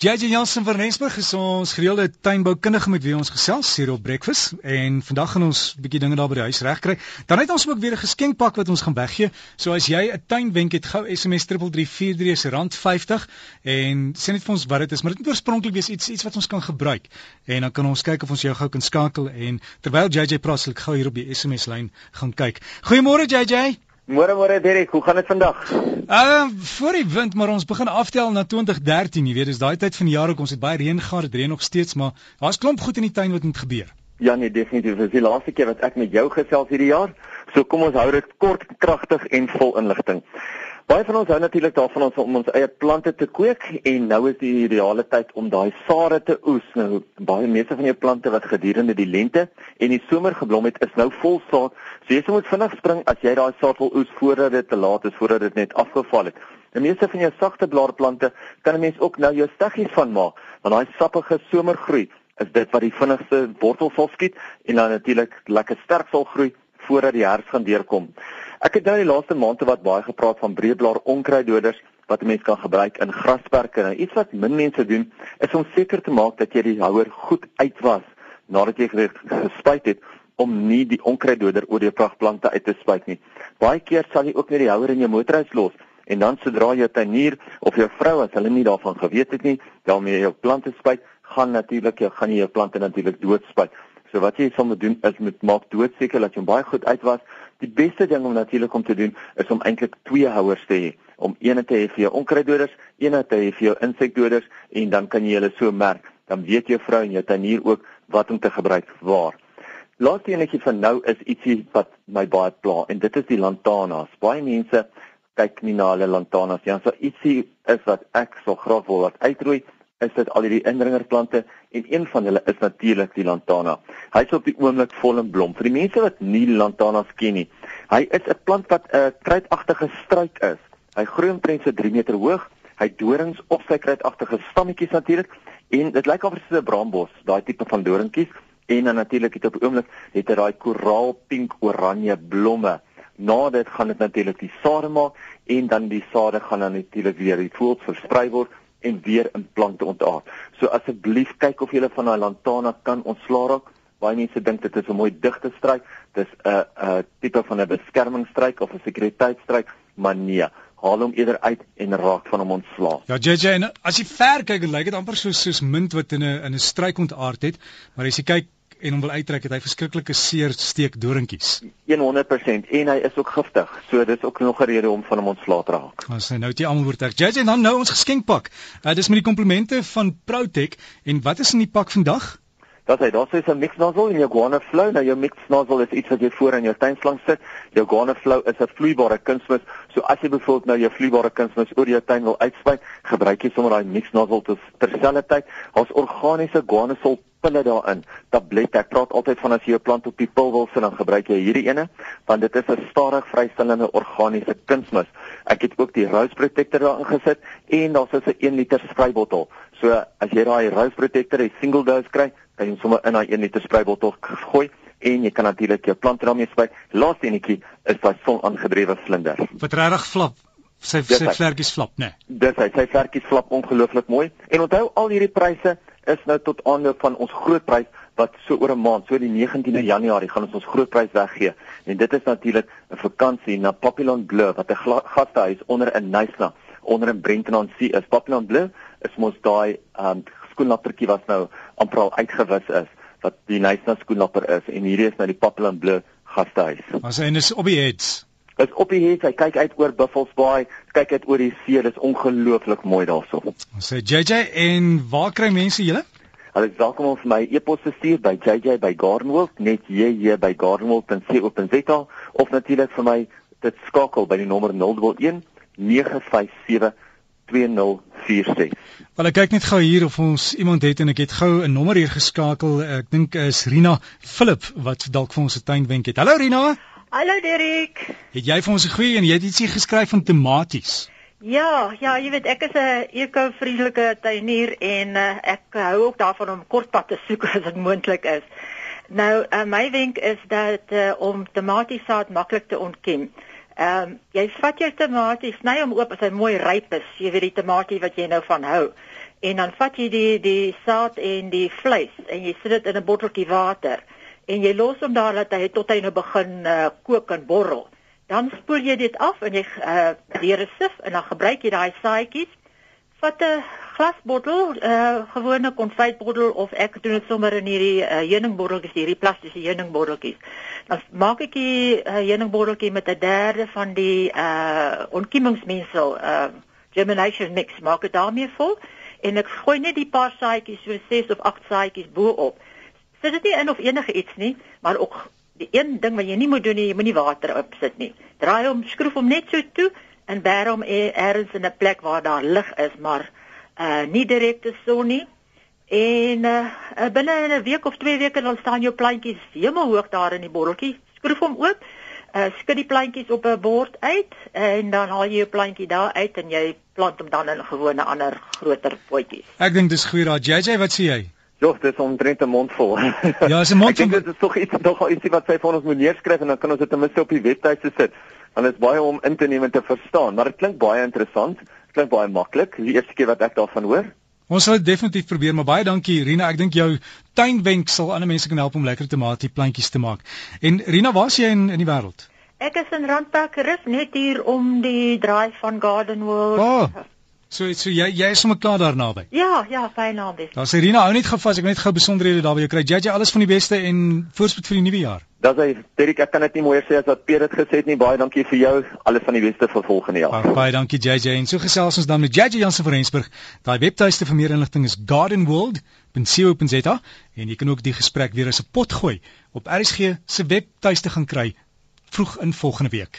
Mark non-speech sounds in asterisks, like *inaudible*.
JJ Jansen van Rensburg is ons gereelde tuinboukundige met wie ons gesels hier op Breakfast en vandag gaan ons 'n bietjie dinge daar by die huis regkry. Dan het ons ook weer 'n geskenkpak wat ons gaan weggee. So as jy 'n tuinwenk het, gou SMS 3343 se rand 50 en sê net vir ons wat dit is, maar dit moet oorspronklik wees iets iets wat ons kan gebruik. En dan kan ons kyk of ons jou gou kan skakel en terwyl JJ praat, sal ek gou hier op die SMS lyn gaan kyk. Goeiemôre JJ. Môre môre Derek, hoe gaan dit vandag? Uh voor die wind, maar ons begin aftel na 2013, jy weet, dis daai tyd van die jaar ook ons het baie reën gehad, dit reën nog steeds, maar daar's klomp goed in die tuin wat moet gebeur. Ja nee, definitief. Dit is die laaste keer wat ek met jou gesels hierdie jaar. So kom ons hou dit kort, kragtig en vol inligting. Baie van ons hou natuurlik daarvan ons om ons eie plante te kweek en nou is die ideale tyd om daai sade te oes. Nou baie meeste van jou plante wat gedurende die lente en die somer geblom het, is nou vol saad. So jy moet vinnig spring as jy daai saad wil oes voordat dit te laat is, voordat dit net afgeval het. Die meeste van jou sagte blaarplante kan 'n mens ook nou jou steggies van maak, want daai sappige somergroei is dit wat die vinnigste wortels sal skiet en dan natuurlik lekker sterk sal groei voordat die herfs gaan deurkom. Ek het nou die laaste maande wat baie gepraat van breedblaar onkruiddoders wat 'n mens kan gebruik in grasperke. Nou iets wat min mense doen is om seker te maak dat jy die houer goed uitwas nadat jy gespuit het om nie die onkruiddoder oor jou vragplante uit te spuit nie. Baie keer sal jy ook net die houer in jou motorhuis los en dan sodra jy tuinier of jou vrou as hulle nie daarvan geweet het nie, daarmee jou plante spuit, gaan natuurlik jy gaan jy jou plante natuurlik doodspuit. So wat jy sal moet doen is met maak doodseker dat jy hom baie goed uitwas. Die beste ding om natuurlik om te doen is om eintlik twee houers te hê. Om een te hê vir jou onkruiddoders, een te hê vir jou insekdoders en dan kan jy hulle so merk. Dan weet jou vrou en jou tannier ook wat om te gebruik waar. Laaste enetjie van nou is ietsie wat my baie pla en dit is die lantanas. Baie mense kyk nie na hulle lantanas nie. Ja, so ietsie is wat ek so graag wil wat uitroei is dit al hierdie indringerplante en een van hulle is natuurlik die lantana. Hy's op die oomblik vol in blom. Vir die mense wat nie lantanas ken nie, hy is 'n plant wat 'n kruitagtige struik is. Hy groei omtrent so 3 meter hoog. Hy dorings op sy kruitagtige stammetjies natuurlik en dit lyk of dit 'n braambos, daai tipe van doringkies en dan natuurlik het op die oomblik het hy daai koraal pink oranje blomme. Na dit gaan dit natuurlik die sade maak en dan die sade gaan dan natuurlik weer die voels versprei word en weer in plante ontaard. So asseblief kyk of jy van daai lantana kan ontslaa raak. Baie mense dink dit is 'n mooi digte struik. Dis 'n 'n tipe van 'n beskermingsstruik of 'n sekuriteitstruik, maar nee, haal hom eerder uit en raak van hom ontslaa. Ja JJ, en as jy ver kyk, lyk dit amper soos soos munt wat in 'n in 'n struik ontaard het, maar as jy kyk en hom wil uittrek het hy verskriklike seer steek dorentjies. 100% en hy is ook giftig. So dis ook nog 'n rede om van hom ontslae te raak. Ons sê nou dit almal word ek. En dan nou ons geskenkpak. Uh, dis met die komplimente van Protec en wat is in die pak vandag? Dat hy daar sê 'n mix nozzle en jou guana flow. Nou jou mix nozzle is iets wat jy voor in jou tuinslang sit. Jou guana flow is 'n vloeibare kunsmis. So as jy byvoorbeeld nou jou vloeibare kunsmis oor jou tuin wil uitspuit, gebruik jy sommer daai mix nozzle terselfdertyd. Daar's organiese guana sul pille daarin. Tablette. Ek praat altyd van as jy 'n plant op die pil wil sit, dan gebruik jy hierdie ene, want dit is 'n stadig vrystellende organiese kunsmis. Ek het ook die Rose Protector daarin gesit en daar's 'n 1 liter spraybottel. So as jy daai Rose Protector, 'n single dose kry, kan jy sommer in daai 1 liter spraybottel gooi en jy kan natuurlik jou plante daarmee spray. Laaste enetjie is daai sonaangedrewe vlinder. Wat regtig flap sy sy vlerkies flap, né? Nee. Dis hy, sy vlerkies flap ongelooflik mooi. En onthou al hierdie pryse is nou tot aande van ons groot prys wat so oor 'n maand, so die 19de Januarie gaan ons ons groot prys weggee. En dit is natuurlik 'n vakansie na Papillon Bleu wat 'n gastehuis onder in Nysna, onder in Brenton See is. Papillon Bleu is mos daai um skoenlappertjie wat nou amper al uitgewis is wat die Nysna skoenlapper is en hierdie is nou die Papillon Bleu gastehuis. Ons en is op die heads. Dit op die heads, hy kyk uit oor Buffalo Bay, kyk uit oor die see, dit is ongelooflik mooi daarso. Ons sê JJ en waar kry mense julle? Hulle is welkom om vir my e-pos te stuur by jj@gardenwold, net jj by gardenwold.co.za of natuurlik vir my dit skakel by die nommer 011 957 2046. Wel ek kyk net gou hier of ons iemand het en ek het gou 'n nommer hier geskakel. Ek dink is Rina Philip wat dalk vir ons 'n tuinwenk het. Hallo Rina. Hallo Derek. Het jy vir ons 'n goeie en jy het ietsie geskryf van tomaties? Ja, ja, jy weet ek is 'n eko-vriendelike tuinier en uh, ek hou ook daarvan om kortpad te soek *laughs* as dit moontlik is. Nou, uh, my wenk is dat uh, om tomatiesaad maklik te ontken. Ehm um, jy vat jou tomaties, sny hom oop as hy mooi ryp is. Jy weet die tomatie wat jy nou van hou. en dan vat jy die die saad en die vleis en jy sit dit in 'n botteltjie water en jy los hom daar dat hy tot hy nou begin uh, kook en borrel. Dan spoel jy dit af en jy uh, deur 'n sif en dan gebruik jy daai saaitjies. Vat 'n glasbottel, 'n uh, gewone konfytbottel of ek doen dit sommer in hierdie uh, heuningbotteltjies, hierdie plastiese heuningbotteltjies. Dan maak ek die uh, heuningbotteltjie met 'n derde van die uh ontkiemingsmengsel, uh germination mix, maak dit daarmee vol en ek gooi net die paar saaitjies, so 6 of 8 saaitjies bo-op. Sit dit nie in of enige iets nie, maar ook die een ding wat jy nie moet doen nie, jy moenie water opsit nie. Draai hom, skroef hom net so toe en e-, eers in 'n plek waar daar lig is, maar uh nie direkte son nie. En uh binne 'n week of 2 weke dan staan jou plantjies hemelhoog daar in die botteltjie. Skroef hom oop. Uh skud die plantjies op 'n bord uit en dan haal jy jou plantjie daar uit en jy plant hom dan in gewone ander groter potjies. Ek dink dis goeie raad. JJ, wat sê jy? Ja, dit is omtrent 'n mond vol. Ja, is 'n mond vol. Dit is tog iets nog ietsie wat sy vir ons moet neerskryf en dan kan ons dit ten minste op die webtuiste sit. Want dit is baie om in te neem en te verstaan, maar dit klink baie interessant. Dit klink baie maklik. Die eerste keer wat ek daarvan hoor. Ons sal dit definitief probeer, maar baie dankie Rina. Ek dink jou tuinwenk sal ander mense kan help om lekker tomatie plantjies te maak. En Rina, waar is jy in in die wêreld? Ek is in Randpark Rus net hier om die draai van Garden World. Oh. So so jy jy is sommer klaar daar naby. Ja, ja, fyn naby. Daar sê Rina hou net gou vas, ek wil net gou besonderhede daarby kry. Jy alles van die beste en voorspoed vir die nuwe jaar. Dis hy, Derek, ek kan dit nie mooier sê as wat Pierre dit gesê het nie. Baie dankie vir jou. Alles van die beste vir volgende jaar. Baie, baie dankie JJ. En so gesels ons dan met JJ Jansen van Rensburg. Daai webtuiste vir meer inligting is gardenworld.co.za en jy kan ook die gesprek weer as 'n pot gooi op RSG se webtuiste gaan kry vroeg in volgende week.